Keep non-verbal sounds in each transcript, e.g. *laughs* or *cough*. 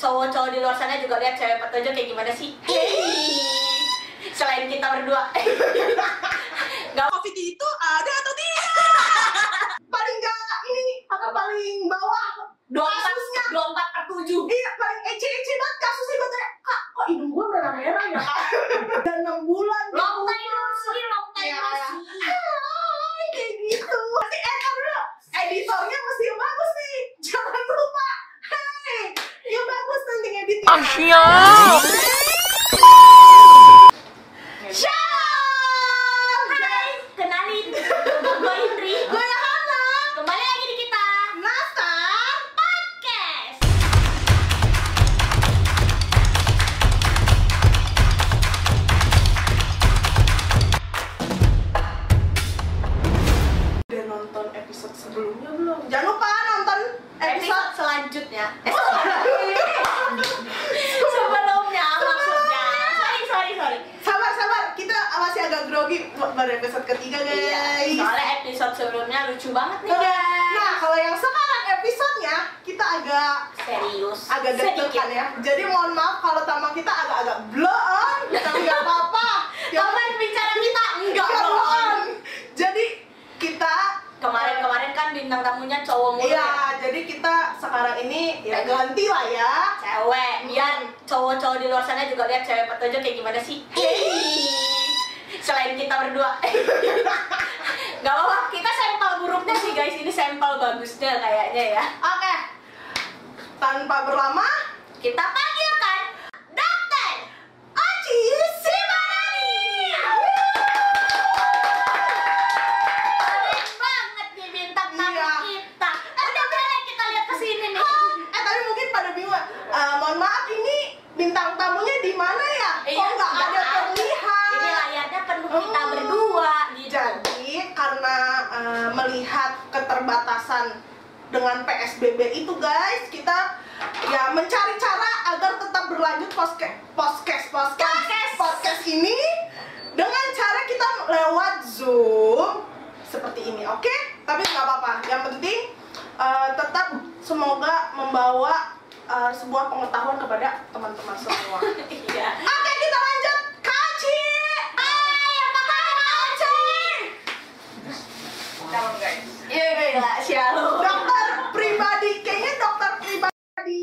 cowok-cowok di luar sana juga lihat cewek petunjuk kayak gimana sih? *laughs* Selain kita berdua. *laughs* Nggak. COVID itu ada atau tidak? *laughs* paling enggak ini apa paling bawah? Dua empat dua empat per tujuh. Iya paling ece-ece banget kasusnya gue tanya kak kok hidung gue merah-merah ya kak? Dan enam bulan long time no see long time Iya, no see. Kayak gitu. Mesti eh dulu editornya mesti bagus nih. Jangan lupa. Hai yang bagus nanti ngeditnya Shalom Hai, kenalin. Gue Indri. Gue Hana kembali lagi di kita. Nastar podcast. Udah nonton episode sebelumnya belum? Jangan lupa episode selanjutnya. Eh, sebelumnya maksudnya. Sorry sorry sorry. Sabar sabar. Kita masih agak grogi. Baru episode ketiga guys. Iya, soalnya episode sebelumnya lucu banget nih Nah, guys. Nah kalau yang sekarang episodenya kita agak serius. agak deg-degan ya. Jadi mohon maaf kalau tampang kita agak-agak bloon, tapi nggak apa-apa. *laughs* Teman bicara kita enggak bloon. Jadi kita kemarin-kemarin kan bintang tamunya cowok mulu Iya, ya jadi kita sekarang ini ya ganti lah ya. cewek biar cowok-cowok di luar sana juga lihat cewek petunjuk kayak gimana sih? Selain kita berdua. *laughs* Nggak apa-apa kita sampel buruknya sih guys. Ini sampel bagusnya kayaknya ya. Oke. Tanpa berlama, kita panggilkan dokter Aci Simanani keren banget nih bintang tamu Iya. kita udah boleh kita lihat ke sini nih Eh tapi mungkin pada bingung. Eh, mohon maaf ini bintang tamunya di mana ya? Kok Iya, nggak nggak ada ada. terlihat? ini layarnya penuh kita Oh. berdua gitu Jadi karena eh, melihat keterbatasan dengan PSBB itu guys, kita ya mencari cara agar tetap berlanjut podcast podcast podcast Podcast. ini dengan cara kita lewat Zoom seperti ini, oke? Tapi nggak apa-apa. Yang penting eh, tetap semoga membawa eh, sebuah pengetahuan kepada teman-teman semua. *laughs* iya Oke, kita lanjut. Kaci. Hai, apa kabar Kaci? Guys. Iya gila, shalom. Dokter pribadi, kayaknya dokter pribadi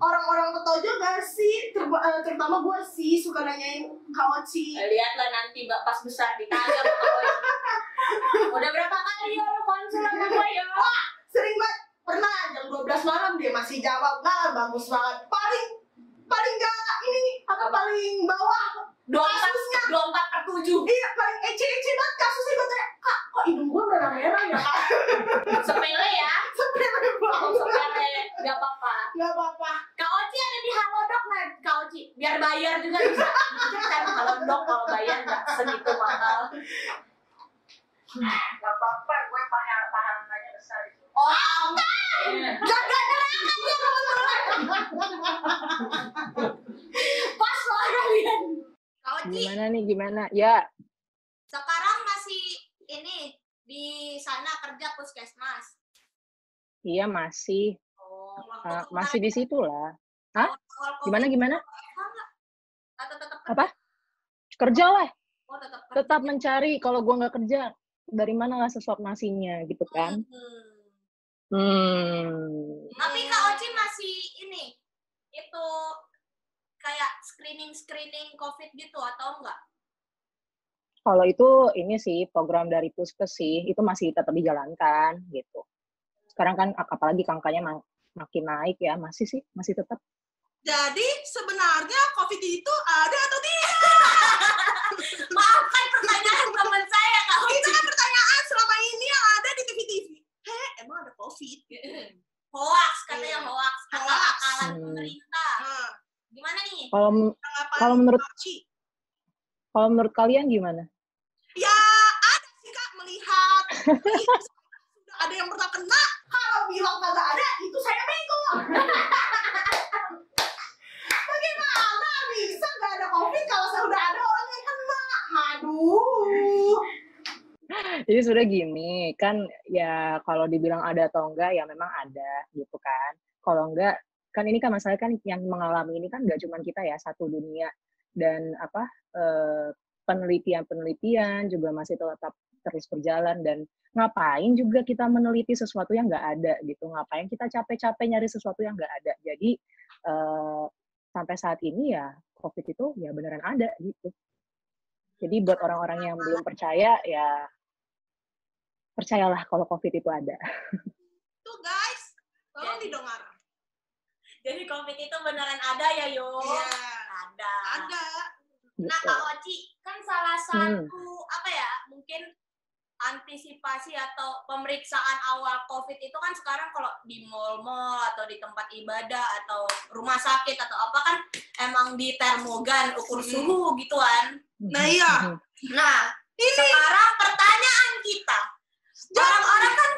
orang-orang Petojo gak sih? Terba- eh, terutama gue sih suka nanyain Kak Oci. Lihatlah nanti mbak pas besar ditanya. Udah berapa kali ya lu konsul sama gue ya? Wah, sering banget. Pernah jam 12 malam dia masih jawab. Nah, bagus banget. Paling paling gak ini apa paling bawah empat, kasusnya. dua empat per tujuh. Iya, paling ece-ece banget kasusnya gue tanya, Kak, kok hidung gue merah-merah ya, Kak? *laughs* Sepele ya. Sepele banget. sepele, gak apa-apa. Gak apa-apa. Kak Oci ada di Halodoc nggak? Kak Oci, biar bayar juga bisa. Kan Halodoc kalau bayar nggak segitu mahal. Gak apa-apa, gue paham pahalanya besar itu. Oh, aman. Jaga neraka dia kebetulan. Pas lah kalian. Oci, Gimana nih gimana? Ya, sekarang masih ini di sana kerja puskesmas. iya masih Oh, Ah, masih di situ lah. Hah? Awal-awal Gimana gimana? Atau tetap Apa? Kerja lah, Oh, tetap kerja. tetap mencari. Kalau gua nggak kerja, dari mana lah sesuap nasinya gitu kan? Hmm. Hmm. Tapi Kak Oci masih ini itu kayak screening screening COVID gitu atau enggak? Kalau itu ini sih program dari Puskes sih, itu masih tetap dijalankan gitu. Sekarang kan ap- apalagi angkanya ma- makin naik ya, masih sih, masih tetap. Jadi sebenarnya COVID itu ada atau tidak? *laughs* Maafkan pertanyaan teman saya Kak Itu kan pertanyaan selama ini yang ada di TV-TV. Heh, emang ada COVID? *laughs* Hoax katanya Iya. hoax, Hoax. akal-akalan Hmm. pemerintah. Nah, Gimana nih? Kalau Kalau menurut- kalau menurut kalian gimana? Ya ada sih kak melihat Ih, *laughs* sudah ada yang pernah kena. Kalau bilang kagak ada, itu saya bego. *laughs* Bagaimana bisa nggak ada COVID kalau sudah ada orang yang kena? Aduh. Jadi sudah gini, kan ya kalau dibilang ada atau enggak ya memang ada gitu kan. Kalau enggak kan ini kan masalah kan yang mengalami ini kan nggak cuma kita ya satu dunia. Dan apa eh, penelitian-penelitian juga masih tetap terus berjalan. Dan ngapain juga kita meneliti sesuatu yang nggak ada gitu? Ngapain kita capek-capek nyari sesuatu yang nggak ada? Jadi eh, sampai saat ini ya covid itu ya beneran ada gitu. Jadi buat orang-orang yang belum percaya ya percayalah kalau covid itu ada. Tuh guys, tolong didengar. Jadi COVID itu beneran ada ya, Yo? Iya, Ada. ada. Nah. Kak Oci, kan salah satu, apa ya, mungkin antisipasi atau pemeriksaan awal COVID itu kan sekarang kalau di mall-mall atau di tempat ibadah atau rumah sakit atau apa kan emang di termogan ukur Hmm. suhu gitu kan. Nah, iya. Nah, sekarang pertanyaan kita, orang-orang kan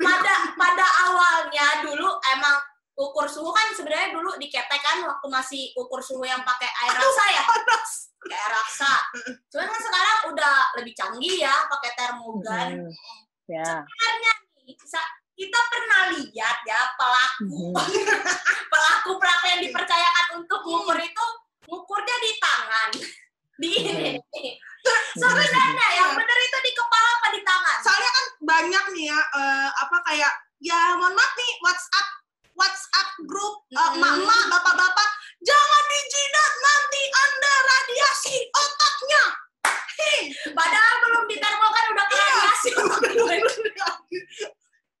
pada pada awalnya dulu emang ukur suhu kan sebenarnya dulu diketek kan waktu masih ukur suhu yang pakai air raksa ya, pakai air raksa. Cuman kan sekarang udah lebih canggih ya pakai termogan. Mhm. ya. Sebenarnya nih, kita pernah lihat ya pelaku. Mhm. *laughs* pelaku pelaku yang dipercayakan untuk ngukur itu ngukurnya di tangan. *laughs* Di ini. Sebenarnya yang benar itu di kepala apa di tangan? Soalnya kan banyak nih ya, eh, apa kayak, ya mohon maaf nih, WhatsApp WhatsApp grup eh, Hmm. emak-emak, bapak-bapak, jangan dijidat nanti Anda radiasi otaknya. Hei, padahal belum ditermogan udah Iya. radiasi *laughs*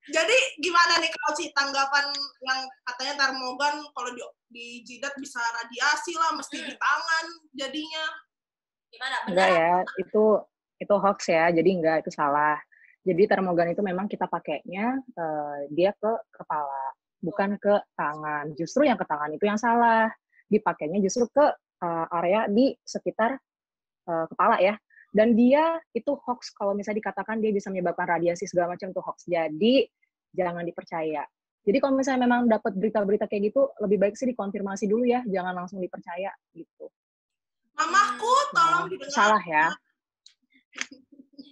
Jadi gimana nih kalau sih tanggapan yang katanya termogan kalau di, di jidat bisa radiasi lah, mesti di tangan jadinya. gimana enggak benar ya itu itu hoax ya jadi enggak itu salah jadi termogan itu memang kita pakainya eh, dia ke kepala bukan ke tangan. Justru yang ke tangan itu yang salah. Dipakainya justru ke eh, area di sekitar eh, kepala ya. Dan dia itu hoax. Kalau misalnya dikatakan dia bisa menyebabkan radiasi segala macam itu hoax. Jadi jangan dipercaya. Jadi kalau misalnya memang dapat berita-berita kayak gitu lebih baik sih dikonfirmasi dulu ya. Jangan langsung dipercaya gitu. Mamaku Nah, tolong didengar. salah ya *laughs*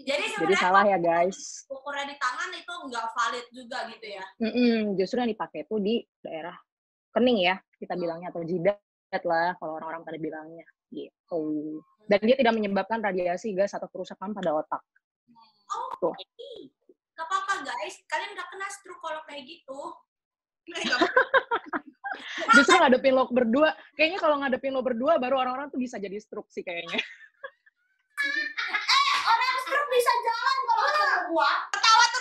jadi jadi salah ya guys. ukurnya di tangan itu nggak valid juga gitu ya. Mm-mm, justru yang dipakai itu di daerah kening ya kita bilangnya atau jidat lah kalau orang-orang pada bilangnya gitu. Dan dia tidak menyebabkan radiasi gas atau kerusakan pada otak. oh ini. Gak apa-apa guys. Kalian gak kena stroke kalau kayak gitu. Nggak *laughs* Justru ngadepin lo berdua, kayaknya kalau ngadepin lo berdua baru orang-orang tuh bisa jadi stroke sih kayaknya. Bisa jalan kalau ketemu gua.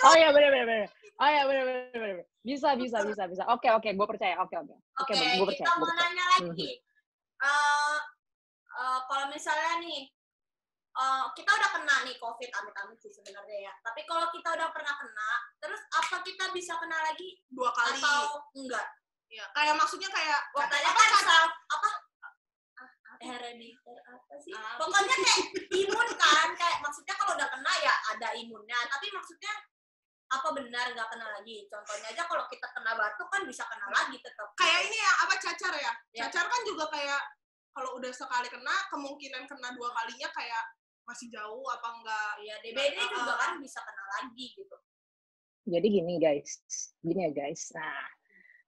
Oh iya bener bener bener. Oh iya bener bener. bener. Bisa bisa bisa bisa. Oke oke, gue percaya. Oke oke. Oke, Oke, gue percaya. kita mau percaya. nanya lagi. Eh, eh, kalau misalnya nih, eh, kita udah kena nih COVID, amit-amit sih sebenarnya ya. Tapi kalau kita udah pernah kena, terus apa kita bisa kena lagi dua kali. atau enggak? Ya, kayak maksudnya kayak Katanya apa, kan self, apa? Herediter apa sih? Pokoknya kayak imun kan, kayak maksudnya kalau udah kena ya ada imunnya. Tapi maksudnya apa benar nggak kena lagi? Contohnya aja kalau kita kena batuk kan bisa kena lagi tetap. kayak ini ya apa cacar ya? Ya. Cacar kan juga kayak kalau udah sekali kena kemungkinan kena dua kalinya kayak masih jauh apa enggak? Ya DBD Ah, juga ah. kan bisa kena lagi gitu. Jadi gini guys, gini ya guys. Nah,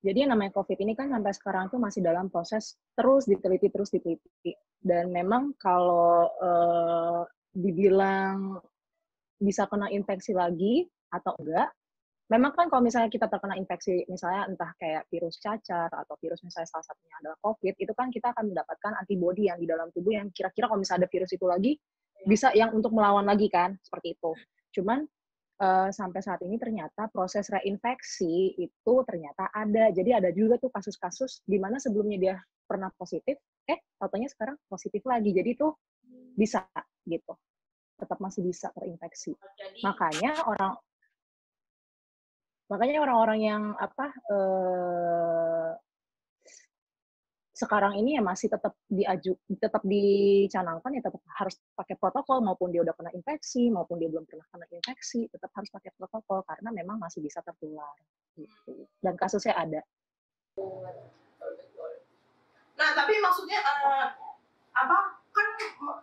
jadi yang namanya COVID ini kan sampai sekarang tuh masih dalam proses terus diteliti, terus diteliti. Dan memang kalau eh, dibilang bisa kena infeksi lagi atau enggak, memang kan kalau misalnya kita terkena infeksi, misalnya entah kayak virus cacar atau virus misalnya salah satunya adalah COVID, itu kan kita akan mendapatkan antibodi yang di dalam tubuh yang kira-kira kalau misalnya ada virus itu lagi, bisa yang untuk melawan lagi kan, seperti itu. Cuman eh, sampai saat ini ternyata proses reinfeksi itu ternyata ada. Jadi ada juga tuh kasus-kasus di mana sebelumnya dia pernah positif, eh katanya sekarang positif lagi. Jadi itu bisa gitu. Tetap masih bisa terinfeksi. Jadi Makanya orang makanya orang-orang yang apa eh, sekarang ini ya masih tetap diaju tetap dicanangkan ya tetap harus pakai protokol maupun dia udah kena infeksi maupun dia belum pernah kena infeksi tetap harus pakai protokol karena memang masih bisa tertular gitu dan kasusnya ada Nah, tapi maksudnya eh, apa kan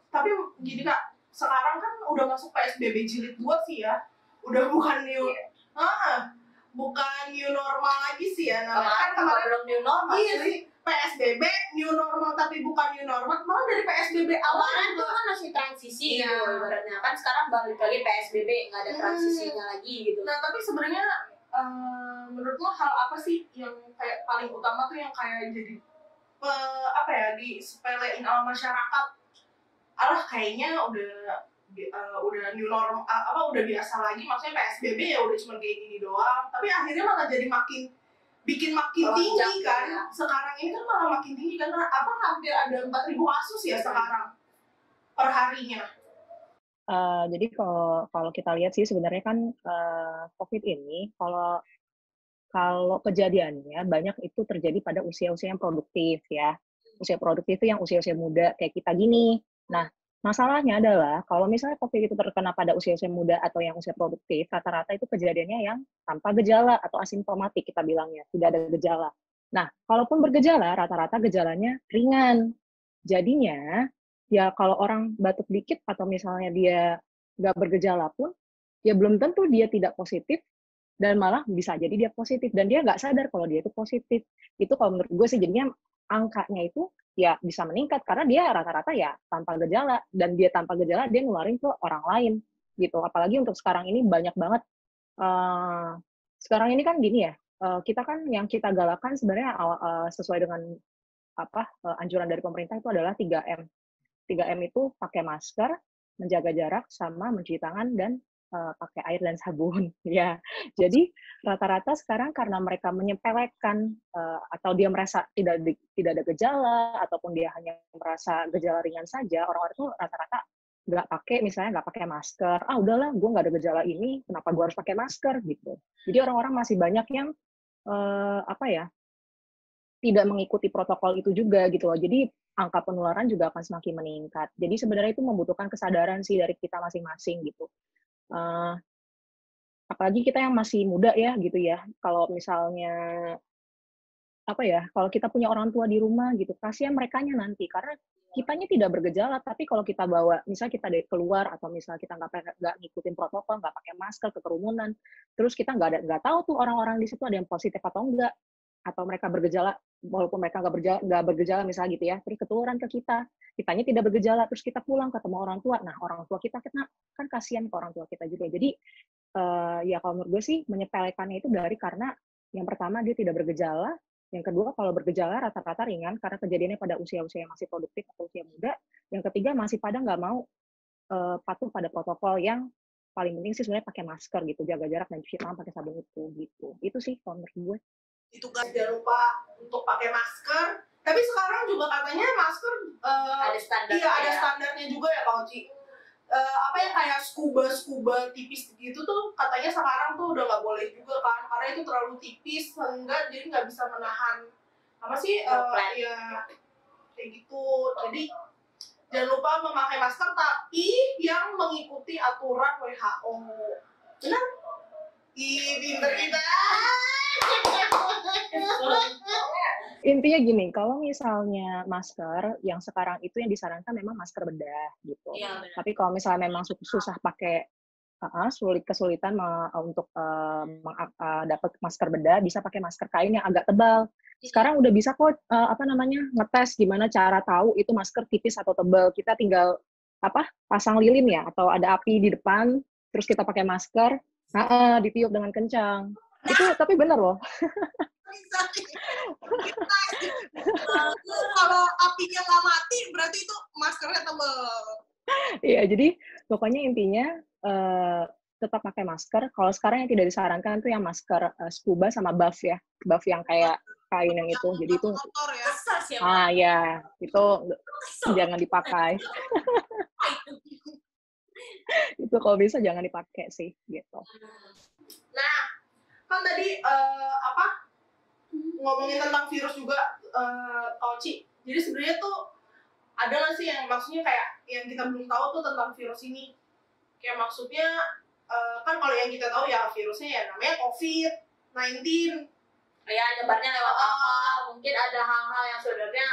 tapi gini Kak, sekarang kan udah masuk PSBB jilid 2 sih ya. Udah bukan new. Ah, bukan new normal lagi sih ya namanya kemarin kan kemarin belum new normal iya sih PSBB new normal tapi bukan new normal malah dari PSBB awal Kemarin tuh juga kan masih transisi Iya. gitu ibaratnya kan sekarang balik lagi PSBB nggak ada Hmm. transisinya lagi gitu. nah tapi sebenarnya eh, menurut lo hal apa sih yang kayak paling utama tuh yang kayak jadi pe- apa ya disepelein sama masyarakat alah kayaknya udah eh, udah new normal apa udah biasa lagi maksudnya PSBB ya udah cuma kayak gini doang tapi akhirnya malah jadi makin bikin makin Melonjak tinggi kan ya. sekarang ini kan malah makin tinggi kan apa hampir ada 4000 kasus ya sekarang per harinya Eh, jadi kalau kalau kita lihat sih sebenarnya kan eh, COVID ini kalau kalau kejadiannya banyak itu terjadi pada usia-usia yang produktif ya. Usia produktif itu yang usia-usia muda kayak kita gini. Nah, masalahnya adalah kalau misalnya COVID itu terkena pada usia-usia muda atau yang usia produktif, rata-rata itu kejadiannya yang tanpa gejala atau asimptomatik kita bilangnya, tidak ada gejala. Nah, kalaupun bergejala, rata-rata gejalanya ringan. Jadinya ya kalau orang batuk dikit atau misalnya dia nggak bergejala pun, ya belum tentu dia tidak positif dan malah bisa jadi dia positif dan dia nggak sadar kalau dia itu positif. Itu kalau menurut gue sih jadinya angkanya itu ya bisa meningkat karena dia rata-rata ya tanpa gejala dan dia tanpa gejala dia nularin ke orang lain gitu. Apalagi untuk sekarang ini banyak banget. eh, sekarang ini kan gini ya, eh, kita kan yang kita galakan sebenarnya eh, sesuai dengan apa eh, anjuran dari pemerintah itu adalah 3M. 3M itu pakai masker, menjaga jarak, sama mencuci tangan dan eh, pakai air dan sabun. *laughs* ya, jadi rata-rata sekarang karena mereka menyepelekan eh, atau dia merasa tidak di- tidak ada gejala ataupun dia hanya merasa gejala ringan saja, orang-orang itu rata-rata nggak pakai misalnya nggak pakai masker. Ah udahlah, gue nggak ada gejala ini, kenapa gue harus pakai masker gitu. Jadi orang-orang masih banyak yang eh, apa ya tidak mengikuti protokol itu juga gitu loh. Jadi angka penularan juga akan semakin meningkat. Jadi sebenarnya itu membutuhkan kesadaran sih dari kita masing-masing gitu. Eh, apalagi kita yang masih muda ya gitu ya. Kalau misalnya apa ya, kalau kita punya orang tua di rumah gitu, kasihan merekanya nanti karena kitanya tidak bergejala, tapi kalau kita bawa, misal kita keluar atau misal kita nggak nggak ngikutin protokol, nggak pakai masker ke kerumunan, terus kita nggak ada nggak tahu tuh orang-orang di situ ada yang positif atau enggak, atau mereka bergejala, walaupun mereka nggak bergejala, nggak bergejala misalnya gitu ya, terus ketularan ke kita, kitanya tidak bergejala, terus kita pulang ketemu orang tua, nah orang tua kita kena, kan kasihan ke orang tua kita juga. Jadi eh, ya kalau menurut gue sih menyepelekannya itu dari karena yang pertama dia tidak bergejala, yang kedua kalau bergejala rata-rata ringan karena kejadiannya pada usia-usia yang masih produktif atau usia muda, yang ketiga masih pada nggak mau eh, patuh pada protokol yang paling penting sih sebenarnya pakai masker gitu, jaga jarak dan cuci tangan pakai sabun itu gitu. Itu sih kalau menurut gue. Itu guys jangan lupa untuk pakai masker. Tapi sekarang juga katanya masker eh, Ada standar. iya ada standarnya juga ya kalau Ci Eh, apa ya kayak scuba scuba tipis gitu tuh katanya sekarang tuh udah nggak boleh juga kan karena itu terlalu tipis sehingga jadi nggak bisa menahan. Apa sih Droplet. ya kayak gitu. Jadi jangan lupa memakai masker tapi yang mengikuti aturan WHO benar? Pinter kita Intinya gini, kalau misalnya masker yang sekarang itu yang disarankan memang masker bedah gitu. Iya, benar. Tapi kalau misalnya memang su- susah pakai uh, sulit kesulitan untuk uh, uh, dapat masker bedah, bisa pakai masker kain yang agak tebal. Sekarang udah bisa kok uh, apa namanya ngetes gimana cara tahu itu masker tipis atau tebal. Kita tinggal apa pasang lilin ya atau ada api di depan, terus kita pakai masker, uh, uh, ditiup dengan kencang. Itu tapi bener loh. *laughs* kalau apinya nggak mati berarti itu maskernya tebel Iya, jadi pokoknya intinya eh, tetap pakai masker. Kalau sekarang yang tidak disarankan tuh yang masker eh, scuba sama buff ya, buff yang kayak kain yang itu. Jadi itu, ya ah ya, itu Kesel. jangan dipakai. *laughs* itu kalau bisa jangan dipakai sih, gitu. Kan tadi eh, apa ngomongin tentang virus juga eh Oci jadi sebenarnya tuh ada nggak sih yang maksudnya kayak yang kita belum tahu tuh tentang virus ini? Kayak maksudnya eh, kan kalau yang kita tahu ya virusnya ya namanya COVID 19 ya nyebarnya lewat Ah. apa mungkin ada hal-hal yang sebenarnya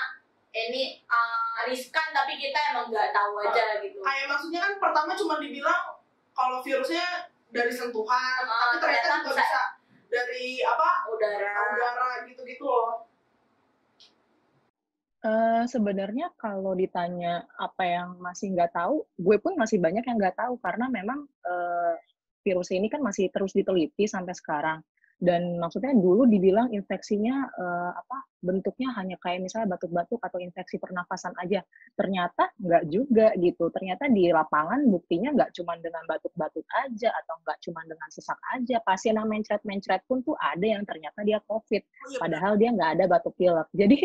ini uh, riskan tapi kita emang nggak tahu aja gitu. Kayak maksudnya kan pertama cuma dibilang kalau virusnya dari sentuhan Ah, tapi ternyata ternyata juga bisa bisa dari apa Udara. udara gitu-gitu loh. Eh, sebenarnya kalau ditanya apa yang masih nggak tahu, gue pun masih banyak yang nggak tahu karena memang eh, virus ini kan masih terus diteliti sampai sekarang. Dan maksudnya dulu dibilang infeksinya eh, apa bentuknya hanya kayak misalnya batuk-batuk atau infeksi pernafasan aja. Ternyata nggak juga gitu. Ternyata di lapangan buktinya nggak cuma dengan batuk-batuk aja atau nggak cuma dengan sesak aja. Pasien yang mencret-mencret pun tuh ada yang ternyata dia COVID. Iya, Padahal dia nggak ada batuk pilek. Jadi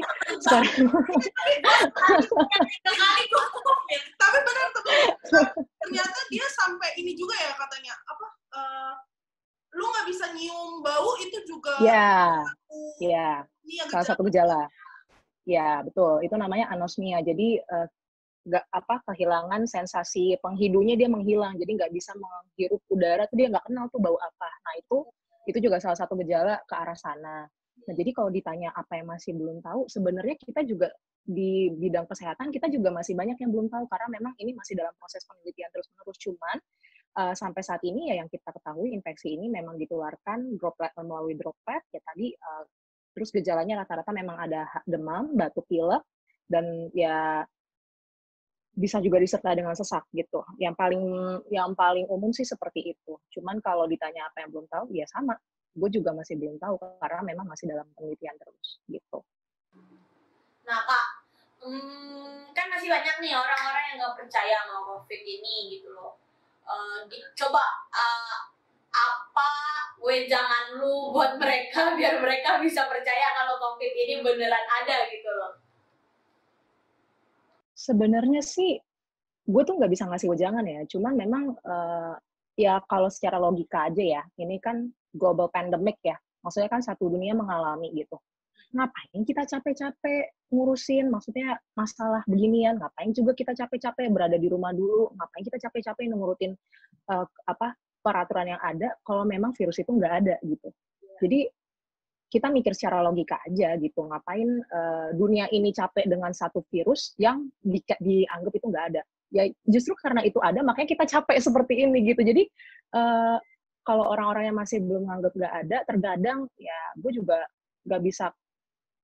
kali covid. *laughs* Tapi benar. Ternyata dia sampai ini juga ya katanya apa? eh, lu nggak bisa nyium bau itu juga ya, ya. ini yang salah satu gejala. Ya, betul. Itu namanya anosmia. Jadi eh, nggak apa kehilangan sensasi penghidunya dia menghilang. Jadi nggak bisa menghirup udara tuh dia nggak kenal tuh bau apa. Nah itu itu juga salah satu gejala ke arah sana. Nah jadi kalau ditanya apa yang masih belum tahu, sebenarnya kita juga di bidang kesehatan kita juga masih banyak yang belum tahu karena memang ini masih dalam proses penelitian terus menerus. Cuman eh, sampai saat ini ya yang kita ketahui infeksi ini memang ditularkan droplet melalui droplet ya tadi eh, terus gejalanya rata-rata memang ada demam, batuk pilek, dan ya bisa juga disertai dengan sesak gitu. Yang paling yang paling umum sih seperti itu. Cuman kalau ditanya apa yang belum tahu, ya sama. Gue juga masih belum tahu karena memang masih dalam penelitian terus gitu. Nah kak, hmm, kan masih banyak nih orang-orang yang nggak percaya sama covid ini gitu loh. Eh, di- coba eh, apa wejangan lu buat mereka *laughs* biar mereka bisa percaya kalau covid ini beneran ada gitu loh. Sebenarnya sih gue tuh nggak bisa ngasih wejangan ya. Cuman memang eh, ya kalau secara logika aja ya, ini kan global pandemic ya. Maksudnya kan satu dunia mengalami gitu. Ngapain kita capek-capek ngurusin maksudnya masalah beginian? Ngapain juga kita capek-capek berada di rumah dulu? Ngapain kita capek-capek ngurutin eh, apa peraturan yang ada kalau memang virus itu nggak ada gitu. Jadi kita mikir secara logika aja gitu ngapain eh, dunia ini capek dengan satu virus yang di- dianggap itu nggak ada ya justru karena itu ada makanya kita capek seperti ini gitu jadi eh, kalau orang-orang yang masih belum nganggap nggak ada terkadang ya gue juga nggak bisa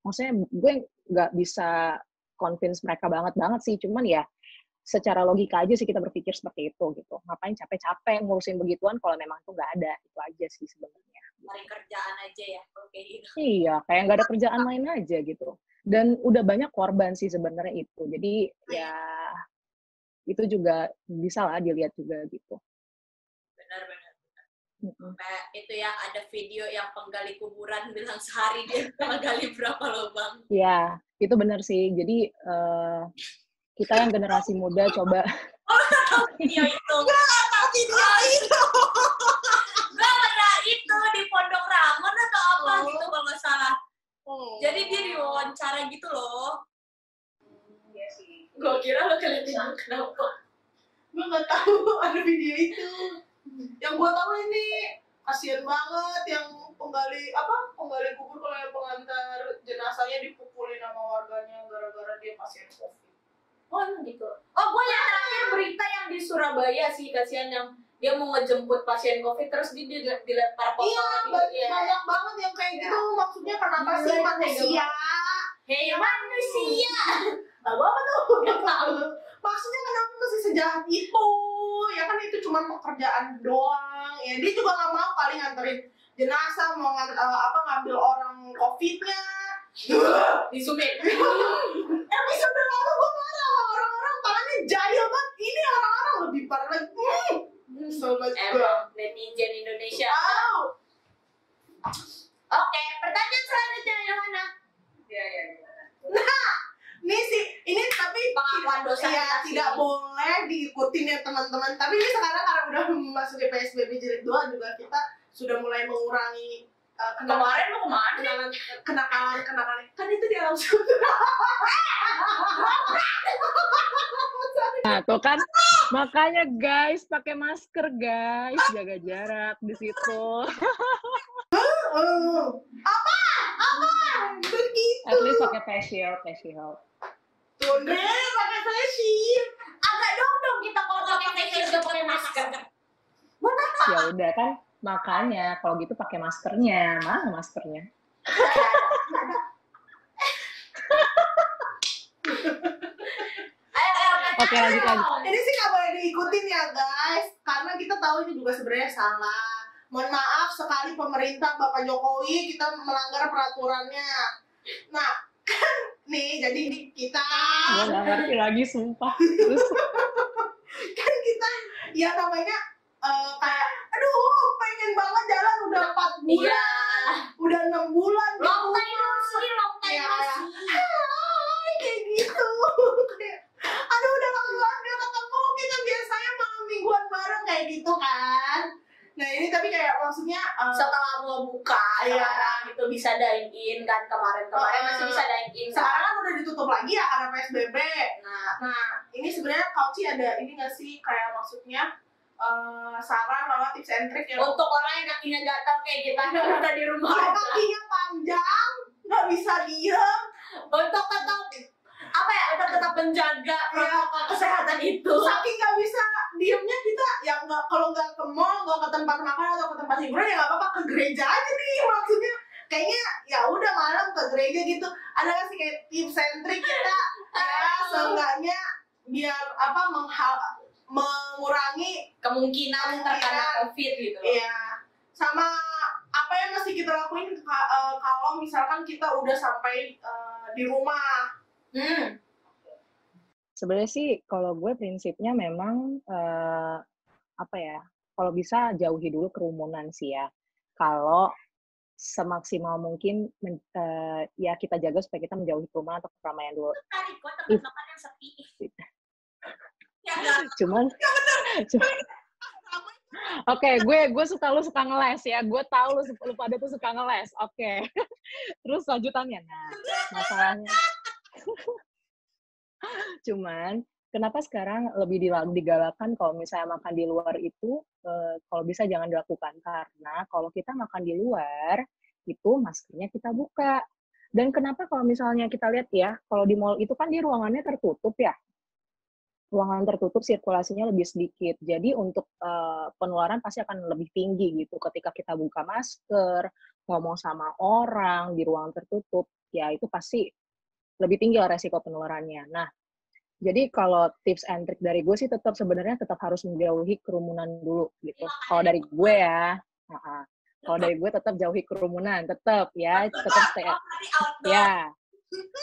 maksudnya gue nggak bisa convince mereka banget banget sih cuman ya secara logika aja sih kita berpikir seperti itu gitu ngapain capek-capek ngurusin begituan kalau memang itu nggak ada itu aja sih sebenarnya Cari kerjaan aja ya kayak gitu. Iya, kayak nggak ada kerjaan lain aja gitu. Dan udah banyak korban sih sebenarnya itu. Jadi ya itu juga bisa lah dilihat juga gitu. Kayak itu ya ada video yang penggali kuburan *laughs* bilang sehari dia bisa gali berapa lubang. Ya, itu benar sih. Jadi eh, kita yang generasi muda coba Video *laughs* itu. video itu. Gak pernah itu di Pondok Rangon atau apa Oh. gitu kalau nggak salah. Hmm. Jadi dia diwawancara gitu loh. Iya sih. Gue kira lo kelihatan kenapa? gue nggak tahu *laughs* ada video itu. Yang gue tahu ini kasihan banget yang penggali apa penggali kubur kalau yang pengantar jenazahnya dipukulin sama warganya gara-gara dia pasien covid. Oh emang gitu. Oh gue yang terakhir berita yang di Surabaya sih kasihan yang dia mau ngejemput pasien covid terus dia dile- dilempar Iya, kotoran gitu. banyak, Iya. banyak banget yang kayak gitu. Maksudnya kenapa sih manusia? Hei manusia. Tahu apa tuh? Gak tahu. Maksudnya kenapa masih sejahat itu? Ya kan itu cuma pekerjaan doang. Ya dia juga nggak mau kali nganterin jenazah, mau ngan- eh, apa ngambil orang covidnya. Disumit. Episode *laughs* lalu gue marah sama orang-orang tangannya jahil banget. Ini orang-orang lebih parah lagi. Hmm. Sobat gue. Emang netizen Indonesia. Tahu. Oke, pertanyaan selanjutnya yang mana? Iya, iya, Nih sih, ini tapi Pengakuan dosa Iya, kita tidak boleh diikutin ya teman-teman. Tapi ini sekarang karena udah memasuki PSBB jilid 2 juga kita sudah mulai mengurangi uh, kenakalan Kemarin mau ke mana? kenakalan kenakalan kenakalan kan itu di alam sutra. Nah, tuh kan makanya guys pakai masker guys, jaga jarak di situ. Begitu. At least pakai face shield, face shield. Tuh deh, pakai face shield. Agak dong dong kita kalau pakai face shield gak pakai masker. Buat apa? Ya udah kan Makanya kalau gitu pakai maskernya. Mana maskernya? Oke, lanjut, lanjut. Ini sih nggak boleh diikutin ya guys, karena kita tahu ini juga sebenarnya salah. Mohon maaf sekali pemerintah Bapak Jokowi kita melanggar peraturannya. Nah, kan nih jadi di- kita nggak ngerti lagi, sumpah. Terus, *laughs* kan kita ya namanya eh, kayak aduh pengen banget jalan udah empat Iya. bulan, udah enam bulan. Long gitu. time no see, long time Iya, no kayak, see. Hai, kayak gitu. *laughs* Aduh udah lama banget gak ketemu, kita biasanya malam mingguan bareng kayak gitu kan. Nah ini tapi kayak maksudnya eh, Setelah mau buka, Iya. sekarang itu bisa dine in kan kemarin-kemarin Oh, masih bisa dine in. sekarang kan udah ditutup lagi ya karena PSBB. Nah, Nah ini sebenarnya Kauci ada ini gak sih kayak maksudnya eh, saran sama tips and trick yang untuk orang yang kakinya gatal kayak kita yang udah di rumah aja. kakinya panjang nggak bisa diem untuk tetap apa ya untuk tetap menjaga protokol kesehatan itu saking nggak bisa diemnya kita ya nggak kalau nggak ke mall nggak ke tempat makan atau ke tempat hiburan ya nggak apa-apa ke gereja aja nih *laughs* maksudnya kayaknya ya udah malam ke gereja gitu ada nggak sih kayak tips and trick kita ya seenggaknya biar apa menghal mengurangi kemungkinan terkena covid gitu. Iya. Sama apa yang mesti kita lakuin eh, kalau misalkan kita udah sampai eh, di rumah. Hmm. Sebenarnya sih kalau gue prinsipnya memang eh, apa ya kalau bisa jauhi dulu kerumunan sih ya kalau semaksimal mungkin men- eh, ya kita jaga supaya kita menjauhi kerumunan atau keramaian dulu kok tempat yang sepi. *laughs* ya enggak. cuman *laughs* cuman- Oke, gue gue suka lu suka ngeles ya. Gue tahu lu, lu pada tuh suka ngeles. Oke. *laughs* Terus lanjutannya. Nah, masalahnya. Cuman kenapa sekarang lebih digalakan kalau misalnya makan di luar itu eh, kalau bisa jangan dilakukan karena kalau kita makan di luar itu maskernya kita buka. Dan kenapa kalau misalnya kita lihat ya, kalau di mall itu kan di ruangannya tertutup ya ruangan tertutup sirkulasinya lebih sedikit. Jadi untuk eh, penularan pasti akan lebih tinggi gitu ketika kita buka masker, ngomong sama orang di ruangan tertutup, ya itu pasti lebih tinggi resiko penularannya. Nah, jadi kalau tips and trick dari gue sih tetap sebenarnya tetap harus menjauhi kerumunan dulu gitu. Kalau dari gue ya, uh-uh. kalau dari gue tetap jauhi kerumunan, tetap ya, tetap stay outdoor. Ya,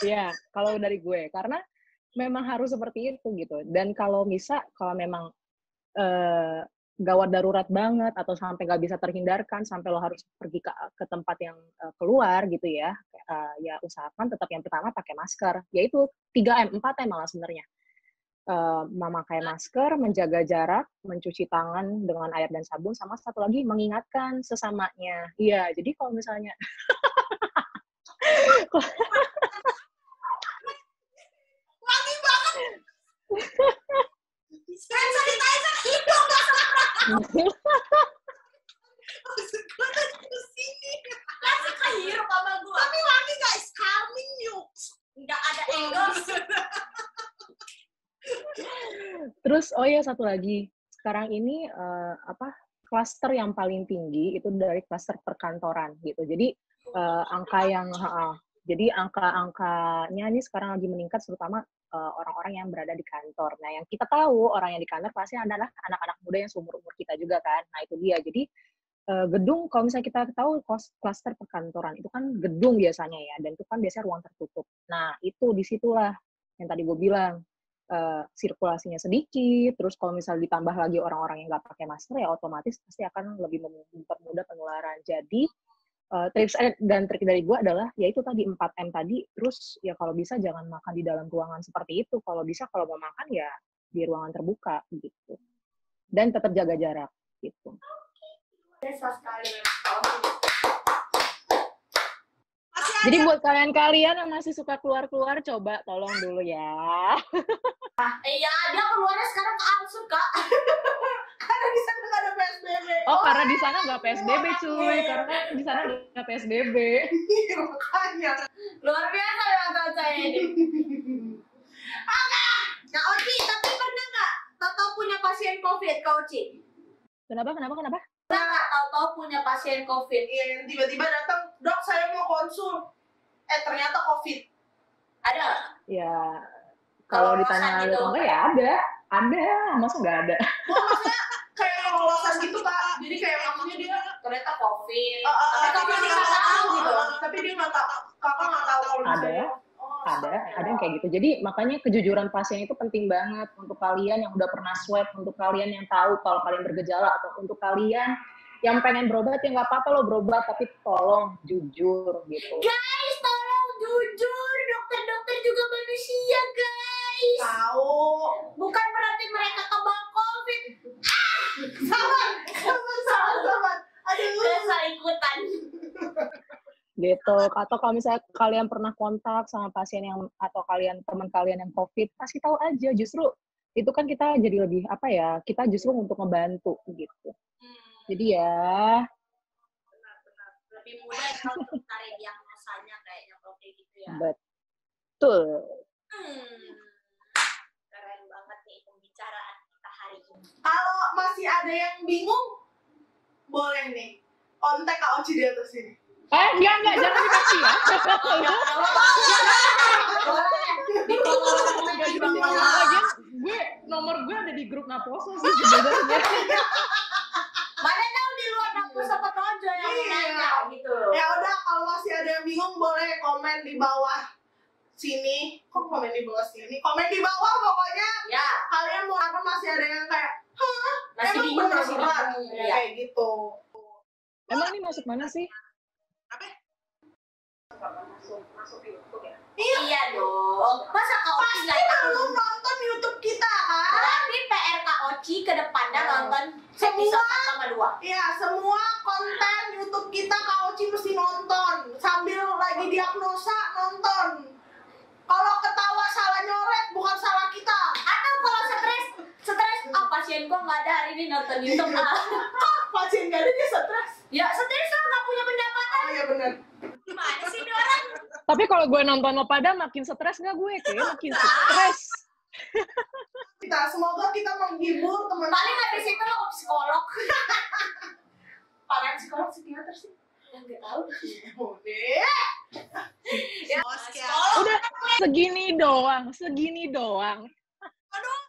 ya. Kalau dari gue, karena memang harus seperti itu gitu. Dan kalau bisa, kalau memang eh, gawat darurat banget atau sampai nggak bisa terhindarkan, sampai lo harus pergi ke, ke tempat yang eh, keluar gitu ya, eh, ya usahakan tetap yang pertama pakai masker. Yaitu 3M, 4M malah sebenarnya. Eh, memakai masker, menjaga jarak, mencuci tangan dengan air dan sabun, sama satu lagi mengingatkan sesamanya. Iya, jadi kalau misalnya *laughs* Wangi banget. Hand sanitizer hidung gak Terus oh ya satu lagi, sekarang ini eh, apa klaster yang paling tinggi itu dari klaster perkantoran gitu. Jadi eh, angka yang ha-ha. jadi angka-angkanya ini sekarang lagi meningkat terutama eh, orang-orang yang berada di kantor. Nah, yang kita tahu orang yang di kantor pasti adalah anak-anak muda yang seumur-umur kita juga kan. Nah, itu dia. Jadi eh, gedung kalau misalnya kita tahu klaster perkantoran itu kan gedung biasanya ya dan itu kan biasanya ruang tertutup. Nah, itu di situlah yang tadi gue bilang eh, sirkulasinya sedikit, terus kalau misal ditambah lagi orang-orang yang nggak pakai masker ya otomatis pasti akan lebih mem- mempermudah penularan. Jadi eh, tips eh, dan trik dari gue adalah ya itu tadi 4M tadi, terus ya kalau bisa jangan makan di dalam ruangan seperti itu. Kalau bisa kalau mau makan ya di ruangan terbuka gitu. Dan tetap jaga jarak gitu. Jadi buat kalian-kalian yang masih suka keluar-keluar coba tolong dulu ya. *laughs* Iya, dia keluarnya sekarang ke Alsut, Kak. *laughs* Karena di sana nggak ada PSBB. Oh, karena di sana nggak PSBB cuy, karena di sana nggak PSBB. Iya, makanya. Luar biasa ya kak saya ini. Nah, Oci, tapi pernah nggak Toto punya pasien COVID, Kak Oci? Kenapa? Kenapa? Kenapa? Kita nggak tahu-tahu punya pasien COVID. Iya, yang tiba-tiba datang, dok saya mau konsul. Eh ternyata covid. Ada nggak? Ya kalau ditanya gitu. atau enggak ya ada. Ada, masa nggak ada? Wah, maksudnya kayak lolosan gitu kak. Jadi kayak maksudnya dia Ternyata COVID. Tapi dia nggak tahu gitu. gitu. Tapi dia nggak tahu. Kakak nggak tahu kalau Ada. Ada ada yang kayak gitu jadi makanya kejujuran pasien itu penting banget untuk kalian yang udah pernah swab untuk kalian yang tahu kalau kalian bergejala atau untuk kalian yang pengen berobat ya nggak apa-apa lo berobat tapi tolong jujur gitu Guys, tolong jujur. Dokter-dokter juga manusia, guys. Tahu. Bukan berarti mereka kebal COVID. Sabar, sabar, sabar, sabar. Aduh. Saya ikutan. Gitu atau kalau misalnya kalian pernah kontak sama pasien yang atau kalian teman kalian yang covid kasih tahu aja justru itu kan kita jadi lebih apa ya kita justru untuk membantu gitu jadi ya Lebih mudah kalau untuk cari diagnosanya kayaknya kalau kayak gitu ya. betul Hmm. Keren banget nih pembicaraan kita hari ini. Kalau masih ada yang bingung, boleh nih. Kontak Kak Oci di atas sini. Eh enggak enggak jangan dikasih ya. *laughs* Lagian gue nomor gue ada di grup Naposo sih sebenarnya. Mana tahu di luar aku sama Nojo yang Iya. nanya gitu. Ya udah, kalau masih ada yang bingung, boleh komen di bawah sini. Kok komen di bawah sini? Komen di bawah pokoknya. Ya, Kalian mau apa masih ada yang kayak, hah? masih emang bingung bener berat? bingung. Ya, kayak gitu. Emang ini masuk mana sih? Iya dong. Masa Oci Pasti belum nonton YouTube kita kan? Berarti PR Kak Oci ke depannya Hmm. nonton Semua- episode 1 sama 2. Iya, semua konten YouTube kita Kak Oci mesti nonton sambil lagi diagnosa nonton. Kalau ketawa salah nyoret bukan salah kita. Atau kalau stres, stres, ah pasien gua nggak ada hari ini nonton YouTube. Ah. Kok pasien gak ada dia stres? ya stres lah nggak punya pendapatan. Oh iya bener. Gimana sih ini orang? Tapi kalau gue nonton lo pada makin stres nggak gue? Kayaknya makin stres. Kita semoga kita menghibur teman. Paling habis itu lo ke psikolog. Paling psikolog psikiater sih. Ya, nggak tahu. Udah. Ya, psikolog. Udah segini doang, segini doang. Aduh,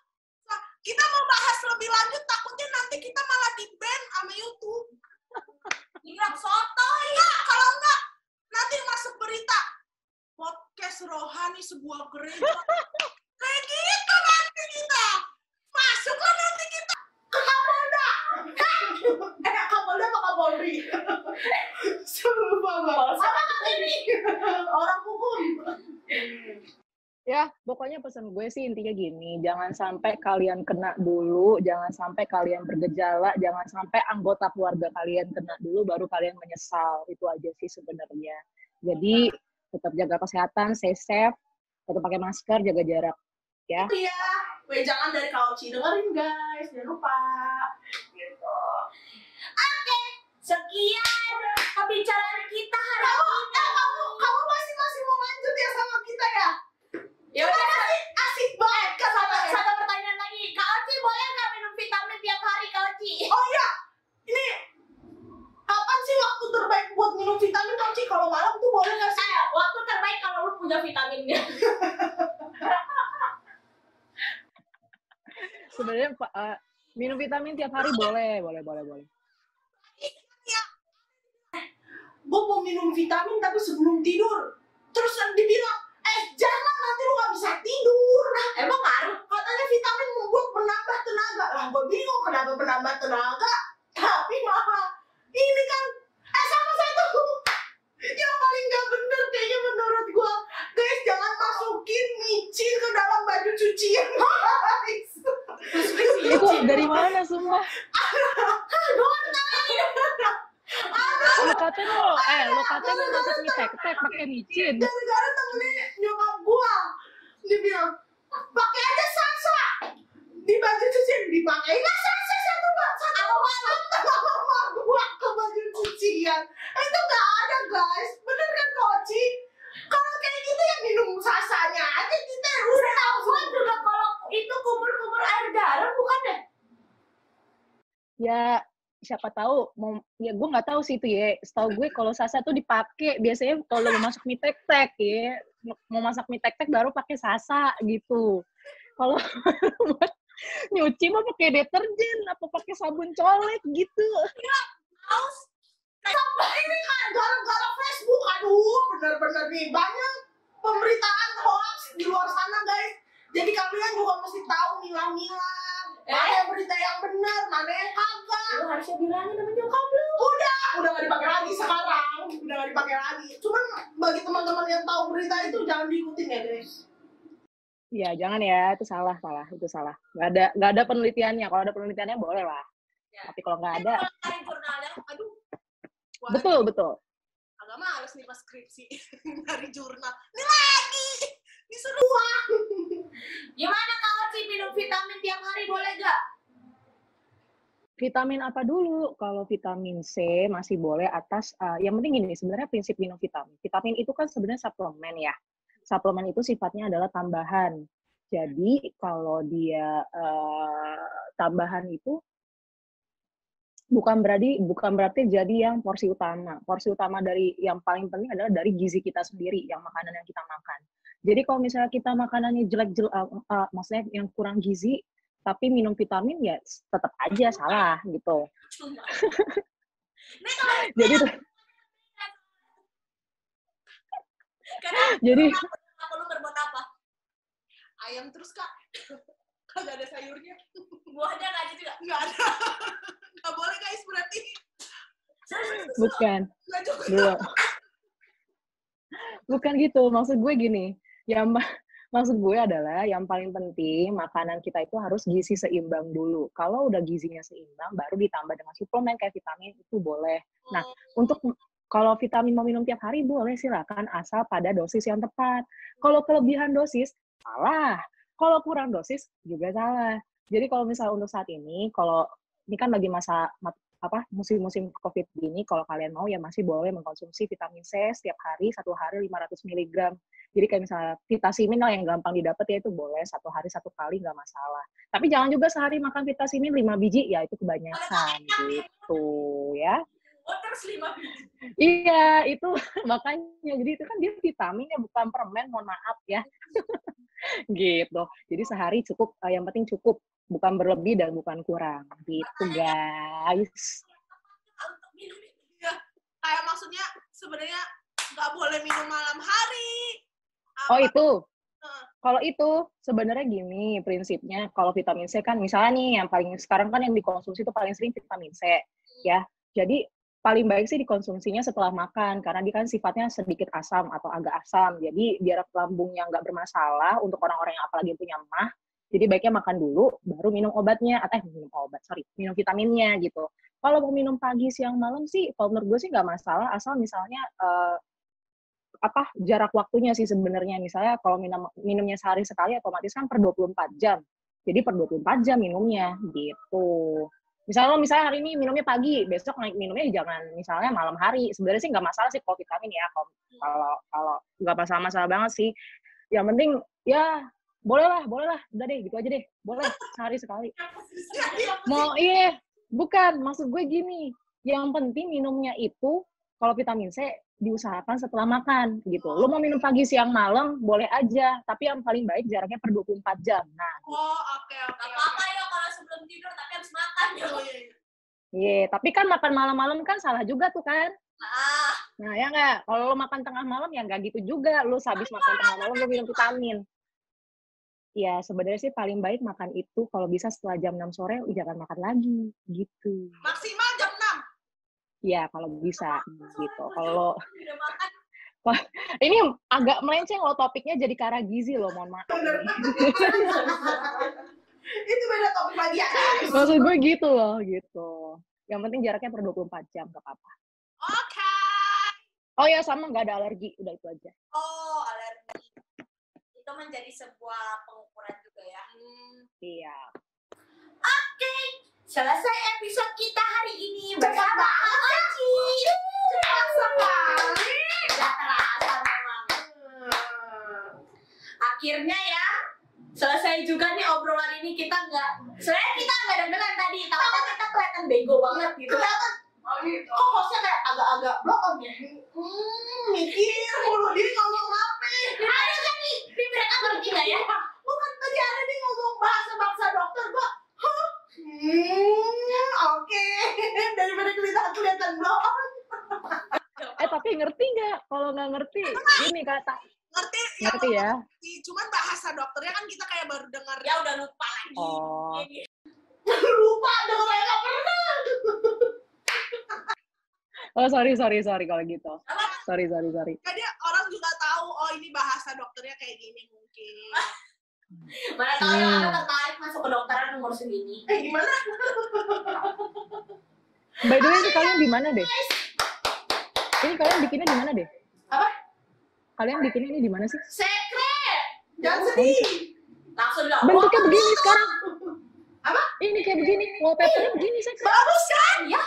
kita mau bahas lebih lanjut takutnya nanti kita malah di ban sama YouTube. Bilang soto Iya, kalau enggak nanti masuk berita podcast rohani sebuah gereja. Kayak gitu nanti kita. Masuklah nanti kita ke Kapolda. eh, Kapolda apa Kapolri? Sumpah banget. Sama ini orang hukum. Ya, pokoknya pesan gue sih intinya gini, jangan sampai kalian kena dulu, jangan sampai kalian bergejala, jangan sampai anggota keluarga kalian kena dulu, baru kalian menyesal. Itu aja sih sebenarnya. Jadi, tetap jaga kesehatan, stay safe, tetap pakai masker, jaga jarak. Ya, Iya, weh jangan dari Kauci dengerin guys, jangan lupa. Gitu. Sekian pembicaraan kita hari Kamu, ini. eh, kamu, kamu masih masih mau lanjut ya sama kita ya? Ya udah, Asik, asik banget kan satu, sama satu pertanyaan lagi. Kak Oci boleh nggak minum vitamin tiap hari Kak Oci? Oh iya, ini kapan sih waktu terbaik buat minum vitamin Kauci? Kalau malam tuh boleh nggak sih? Eh, waktu terbaik kalau lu punya vitaminnya. *laughs* sebenarnya eh, minum vitamin tiap hari boleh, boleh, boleh, boleh. Gue mau minum vitamin tapi sebelum tidur. Terus dibilang, eh jangan nanti lu nggak bisa tidur. Nah, Emang ngaruh? katanya vitamin membuat menambah tenaga. Lah gue bingung kenapa menambah tenaga, tapi malah ini kan eh sama satu yang paling gak bener kayaknya menurut gue guys jangan masukin micin ke dalam baju cucian guys Itu dari mana, sumpah? Lo katanya lo, eh, lo katanya lo masak mie tek-tek pakai micin. gara-gara temennya nyokap gua. Dia bilang pakai aja salsa di baju cucian dipakai lah salsa satu mbak satu malam *laughs* sama gua ke baju cucian. Itu nggak ada guys. Bener kan koci kalau kayak gitu ya minum sasanya aja kita. Udah Tahu gua juga kalau itu kumur-kumur air garam bukan ya? Ya, siapa tahu mau ya gue nggak tahu sih itu ya. Setahu gue kalau sasa tuh dipakai biasanya kalau mau masak mie tek tek ya. Mau masak mie tek tek baru pakai sasa gitu. Kalau *laughs* nyuci mah pakai deterjen apa pakai sabun colet gitu. Haus. ini kan gara-gara Facebook. Aduh bener-bener nih. Banyak pemberitaan hoax di luar sana guys jadi kalian juga mesti tahu milah-milah mana yang berita yang benar mana yang kagak. Lu harusnya bilangin sama nyokap lu. udah udah gak dipakai lagi sekarang. Udah gak dipakai lagi. Cuman bagi teman-teman yang tahu berita itu jangan diikutin ya guys. Ya jangan ya. Itu salah salah. Itu salah. Nggak ada nggak ada penelitiannya. Kalau ada penelitiannya boleh lah. Ya. tapi kalau nggak ada Kalau cari jurnalnya, aduh. Wah, betul betul. Agak males nih pas skripsi. *laughs* Dari jurnal. Ini lagi disuruh *laughs* Gimana kalau sih minum vitamin tiap hari boleh gak? vitamin apa dulu? Kalau vitamin C masih boleh atas uh, yang penting gini sebenarnya prinsip minum vitamin. Vitamin itu kan sebenarnya suplemen ya. Suplemen itu sifatnya adalah tambahan. Jadi kalau dia uh, tambahan itu bukan berarti bukan berarti jadi yang porsi utama. Porsi utama dari yang paling penting adalah dari gizi kita sendiri yang makanan yang kita makan jadi kalau misalnya kita makanannya jelek jelek uh, uh, maksudnya yang kurang gizi tapi minum vitamin ya tetap aja salah gitu. *laughs* Jadi *laughs* karena jadi apa lu berbuat apa? ayam terus kak. *laughs* Kagak ada sayurnya. Buahnya nggak ada juga. nggak ada. Nggak boleh guys berarti. Bukan. Belum. Bukan gitu. Maksud gue gini yang ma- *laughs* maksud gue adalah yang paling penting makanan kita itu harus gizi seimbang dulu. Kalau udah gizinya seimbang baru ditambah dengan suplemen kayak vitamin itu boleh. Nah untuk kalau vitamin mau minum tiap hari boleh silakan asal pada dosis yang tepat. Kalau kelebihan dosis salah. Kalau kurang dosis juga salah. Jadi kalau misalnya untuk saat ini kalau ini kan lagi masa ma- apa musim-musim covid gini kalau kalian mau ya masih boleh mengkonsumsi vitamin C setiap hari satu hari 500 mg jadi kayak misalnya vitamin lah yang gampang didapat ya itu boleh satu hari satu kali nggak masalah. Tapi jangan juga sehari makan vitamin 5 biji ya itu kebanyakan gitu ya. Oh, terus lima biji. Iya, itu *laughs* makanya. Jadi itu kan dia vitamin ya, bukan permen, mohon maaf ya. *laughs* gitu. Jadi sehari cukup, eh, yang penting cukup. Bukan berlebih dan bukan kurang. Gitu, guys. Minum ya kayak maksudnya sebenarnya nggak boleh minum malam hari Oh, itu. Kalau itu sebenarnya gini prinsipnya kalau vitamin C kan misalnya nih yang paling sekarang kan yang dikonsumsi itu paling sering vitamin C ya. Jadi paling baik sih dikonsumsinya setelah makan karena dia kan sifatnya sedikit asam atau agak asam. Jadi biar lambungnya nggak bermasalah untuk orang-orang yang apalagi punya mah. Jadi baiknya makan dulu baru minum obatnya atau eh minum obat sorry minum vitaminnya gitu. Kalau mau minum pagi siang malam sih kalau menurut gue sih nggak masalah asal misalnya eh, apa jarak waktunya sih sebenarnya misalnya kalau minum minumnya sehari sekali otomatis kan per 24 jam jadi per 24 jam minumnya gitu misalnya lo misalnya hari ini minumnya pagi besok naik minumnya jangan misalnya malam hari. Sebenarnya sih nggak masalah sih kalau vitamin ya kalau kalau kalau nggak masalah masalah banget sih. Yang penting ya boleh lah boleh lah udah deh gitu aja deh. Boleh sehari sekali. Mau iya bukan. Maksud gue gini. Yang penting minumnya itu kalau vitamin C diusahakan setelah makan gitu. Lo mau minum pagi, siang, malam boleh aja, tapi yang paling baik jaraknya per 24 jam. Nah, oh oke oke Gak apa-apa ya sebelum tidur tapi habis makan ya. Oh, iya, iya. iya, tapi kan makan malam-malam kan salah juga tuh kan. Ah, Nah, ya nggak? Kalau lo makan tengah malam ya nggak gitu juga. Lo habis makan tengah malam lo minum vitamin. Ya, sebenarnya sih paling baik makan itu kalau bisa setelah jam 6 sore jangan makan lagi gitu. maksimal jam 6 Ya, kalau bisa gitu. Kalau *laughs* ini agak melenceng loh topiknya jadi ke arah gizi loh, mohon maaf. *laughs* itu beda topik lagi ya Maksud gue gitu loh, gitu. Yang penting jaraknya per 24 jam, gak apa-apa. oke Oh ya, sama nggak ada alergi, udah itu aja. Oh, alergi. Itu menjadi sebuah pengukuran juga ya. Iya. Selesai episode kita hari ini bersama banget. Aci. cepat sekali Udah terasa memang. Akhirnya ya, selesai juga nih obrolan ini kita nggak sebenarnya kita nggak dengeran tadi tapi kita kelihatan bego banget gitu Kelihatan kok hostnya kayak agak-agak blokon ya? Hmm, mikir mulu dia ngomong apa? ada kan nih ini mereka ngerti nggak ya Bukan tadi ada dia ngomong bahasa-bahasa dokter gua. Hah? Hmm, oke. *laughs* Daripada kelihatan kelihatan blokon. Eh tapi ngerti nggak? Kalau nggak ngerti, ini kata Ngerti? ngerti ya. Cuman bahasa dokternya kan kita kayak baru dengar. ya udah lupa lagi Oh. Ini. *laughs* lupa dengar yang nggak pernah. Oh sorry sorry sorry kalau gitu. Sorry sorry sorry. Jadi orang juga tahu oh ini bahasa dokternya kayak gini mungkin. *laughs* mana tahu yang Hmm. ada tertarik masuk ke dokteran umur segini *laughs* Eh gimana? By the way ini kalian di mana deh? Ini kalian bikinnya di mana deh? Apa? Kalian bikinnya ini di mana sih? secret Jangan sedih. langsung bilang Bentuknya begini sekarang. Apa? Ini kayak begini. Wallpapernya begini saya. Bagus kan? ya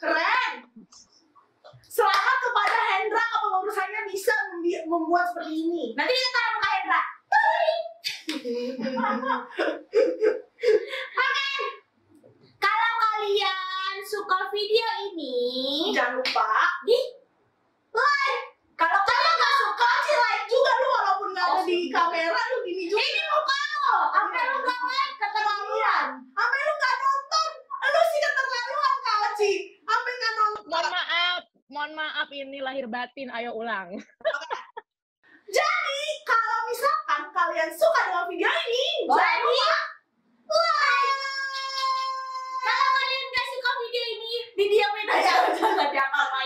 Keren. Selamat kepada Hendra kepengurusannya bisa membuat seperti ini. nanti kita taruh ke Hendra *laughs* kalau kalian suka video ini Jangan lupa di like kalau kalian nggak suka kasih like juga lu walaupun nggak ada di kamera lu gini juga. ini muka lo sampai lu nggak like keterlaluan Sampai lu nggak nonton, lu sih keterlaluan Kak Oci. Sampai nggak nonton. Mohon maaf, mohon maaf ini lahir batin. Ayo ulang. *laughs* Jadi kalau misalkan kalian suka dengan video ini, Boleh jangan di lupa like. kalau kalian nggak suka video ini didiamin aja jangan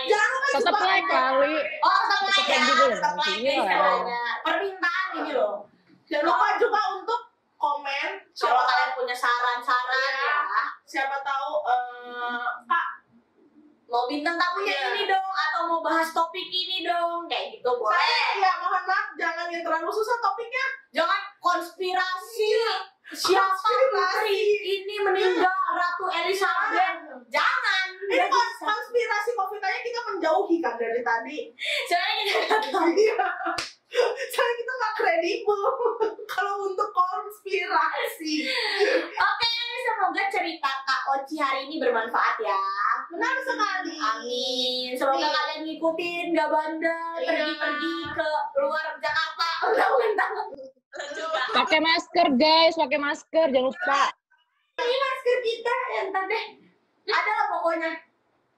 Jangan lupa Tetap like kali. oh tetap like ya tetap like Iya. guys ini loh Jangan lupa juga untuk komen. kalau kalian punya saran-saran Iya. ya siapa tahu eh, Kak mau bintang tamunya Iya. ini dong atau mau bahas topik ini dong kayak gitu boleh Saya, ya mohon maaf jangan yang terlalu susah topiknya. jangan konspirasi siapa Konspirasi. putri ini meninggal ratu Elizabeth jangan Ini Nggak kons- konspirasi covid aja kita menjauhi kan dari tadi. soalnya kita. *laughs* Iya. Soalnya kita nggak kredibel *laughs* kalau untuk konspirasi. Oke, semoga cerita Kak Oci hari ini bermanfaat ya. Benar sekali. Amin. Semoga Amin. kalian ngikutin, gak bandel, Iya. pergi-pergi ke luar Jakarta. *laughs* Pakai masker guys, pakai masker jangan lupa. Ini masker kita yang tadi ada lah pokoknya.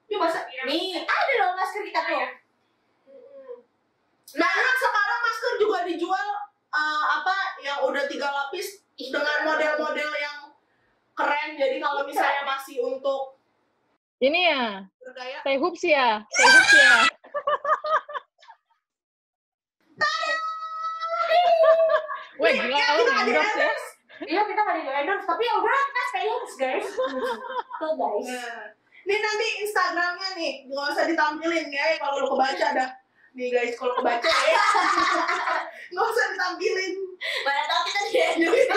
Ini masa Nih, ada loh masker kita tuh. Nah, sekarang masker juga dijual eh, apa yang udah tiga lapis dengan model-model yang keren. Jadi kalau misalnya masih untuk Ini ya, bergaya, hoops ya, hoops ya. *laughs* Weh, gila lu kita ada endorse ya. Iya, kita gak di endorse, tapi ya udah kita stay home, guys. *laughs* Tuh guys. Ini nanti Instagramnya nih, nggak usah ditampilin ya kalau lo kebaca dah. Nih guys, kalau kebaca ya, *laughs* nggak usah ditampilin. Mana tau kita di endorse.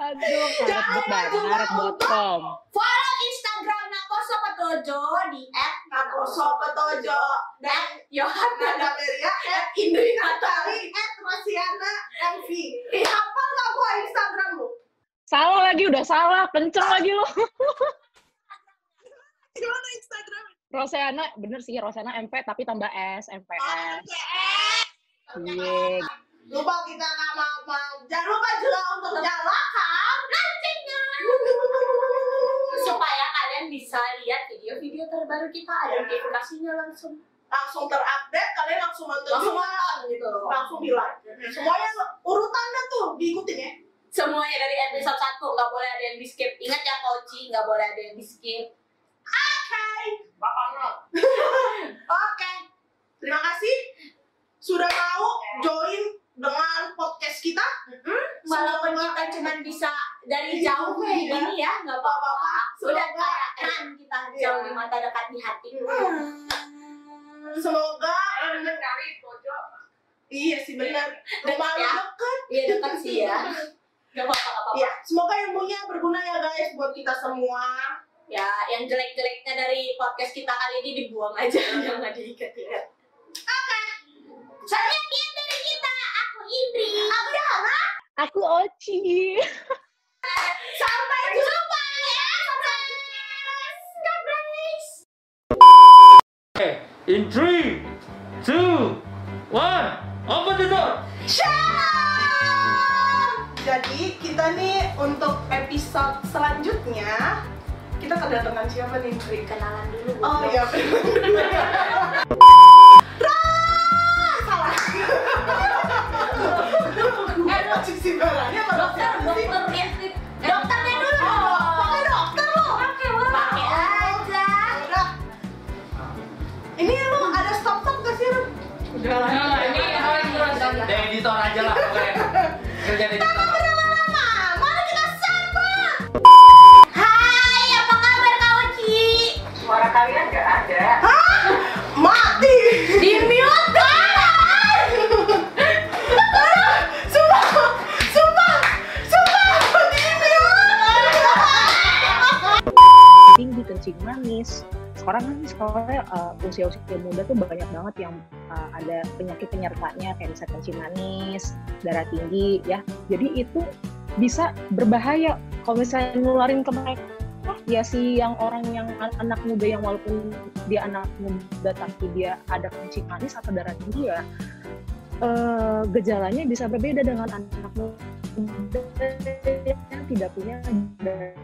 Aduh, Jangan karet lupa. Follow Instagram Nakoso Petojo di Nakoso-Petojo dan Yohana Nada Meria, at Indri Natali, at Rosiana MV. Apa nggak gua Instagram lu? Salah lagi, udah salah, kenceng lagi lu. *laughs* Gimana Instagram? Rosana, bener sih Rosana MP tapi tambah S, Oh, MPS. MPS. Iya. Lupa kita nama apa? Jangan lupa juga untuk nyalakan loncengnya. supaya kalian bisa lihat video-video terbaru kita ada notifikasinya langsung. Langsung terupdate, kalian langsung nonton langsung juga. nonton gitu loh. Langsung di like. Semuanya urutannya tuh diikutin ya. semuanya dari episode 1 nggak boleh ada yang di skip ingat ya Koci nggak boleh ada yang di skip *laughs* Oke. Terima kasih. Sudah mau join dengan podcast kita. walaupun kita cuma bisa dari jauh kayak Iya. gini ya nggak apa-apa sudah Semoga- kayak Ran kita Iya. jauh di mata dekat di hati Semoga Bener kali pojok. iya sih benar. Rumah lu ya. deket. iya dekat sih ya nggak apa-apa nggak apa-apa Iya, semoga ilmunya berguna ya guys buat kita semua. ya yang jelek-jeleknya dari podcast kita kali ini dibuang aja *laughs* jangan diikat-ikat Oke. sekian dari kita aku Aku Oci. Sampai jumpa ya. God bless. Okay, in three, two, one, open the door. Shalom. Jadi kita nih untuk episode selanjutnya kita kedatangan siapa nih Tri? Kenalan dulu. Oh iya. *laughs* Salah. Eh, barangnya editor aja lah. Kerja editor. Lama, mari kita sambut. Hai, apa kabar Kak Oci? Suara kalian nggak ada. Usia-usia muda tuh banyak banget yang uh, ada penyakit penyertanya kayak bisa kencing manis, darah tinggi ya. Jadi itu bisa berbahaya kalau misalnya nularin ke mereka. Ya si yang orang yang an- anak muda yang walaupun dia anak muda tapi dia ada kencing manis atau darah tinggi ya eh, gejalanya bisa berbeda dengan anak muda yang tidak punya darah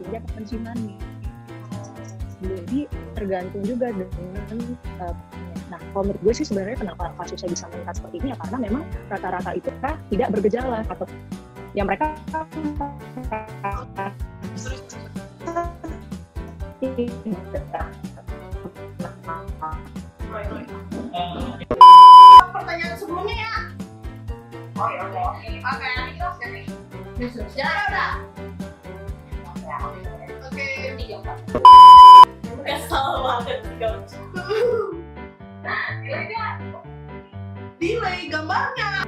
tinggi atau kencing manis. Jadi tergantung juga dengan uh, Nah, kalau menurut gue sih sebenarnya kenapa kasusnya bisa meningkat seperti ini ya karena memang rata-rata itu kan tidak bergejala atau yang mereka Pertanyaan sebelumnya ya. Oh ya. Oke, Oke, kita sudah nih. Jangan udah. oke. Tiga. Kesel banget. Ini dia. Delay gambarnya.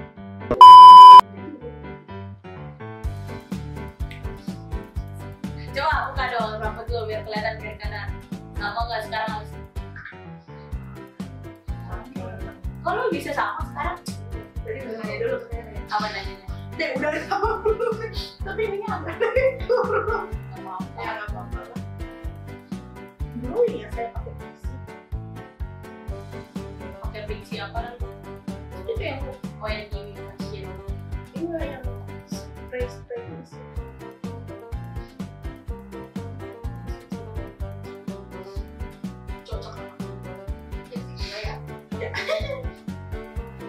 Coba buka dong rambut dulu biar kelihatan kiri kanan. Sama nggak sekarang harus? Kalau bisa sama sekarang? Jadi nanya dulu. Apa nanya? Dek, udah sama belum? Tapi ini agak Dulu ya saya pakai PC. Pakai fiksi apa nanti? Itu yang Oh yang ini pasien. ini yang spray spray. Cocok Ya, ya. *laughs*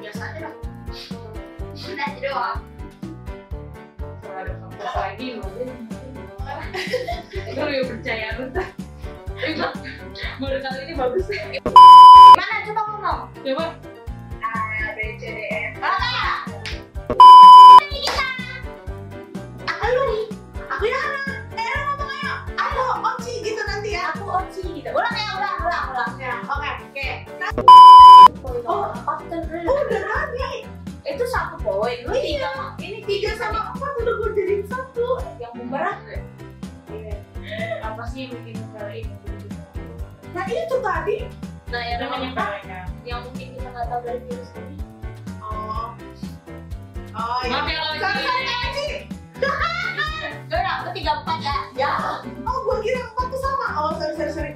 Biasa aja lah. Nah, doang. Kalau ada kampus lagi, mungkin. Percaya lu. Baru kali ini bagus. Mana coba ngomong? Coba. A, B, C, D, E. Ini kita. Aku lu nih. Aku Hana. Eh, ngomong ayo. Oci gitu nanti ya. Aku Oci gitu. Ulang ya, ulang, ulang, ulang. Ya, oke, oke. Oh. Oh, udah tadi. Itu satu poin. Lu tiga. Ini tiga sama empat udah gue jadiin satu. Yang berat. Apa sih yang bikin kali ini? Nah itu tadi. Nah, yang namanya yang mungkin kita nggak tahu dari virus ini. Oh. Oh iya. Ya, sorry, Oci. Gue udah, aku tiga empat ya. Ya. Oh, gue kira empat tuh sama. Oh, sorry, sorry, sorry.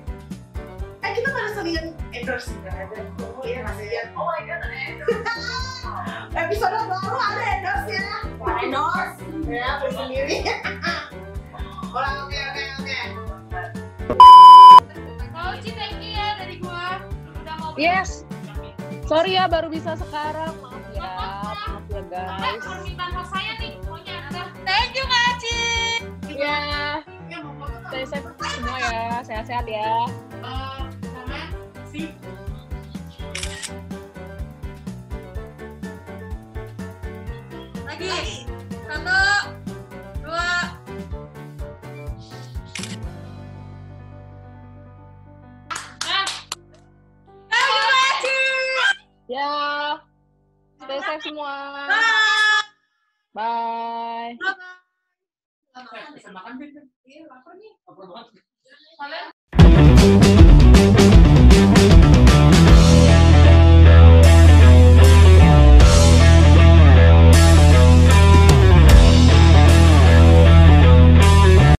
Eh, kita pada selingan endorse nggak ada. Oh iya, masih lihat. Oh my god, ada *laughs* Episode baru ada endorse ya. Endorse. Ya, beli sendiri. *laughs* Ulang, oke, oke, oke. Kalau Ci, thank you ya dari gua. Udah mau Yes. Sorry ya baru bisa sekarang. Maaf ya. Maaf ya guys. permintaan hak saya nih, pokoknya ada. Thank you Kak Ci. Ya, Ya, mau foto kan? stay safe semua ya. Sehat-sehat ya. Eh, sama si Lagi. Satu, Ya. Stay safe semua. Bye. Bye. bisa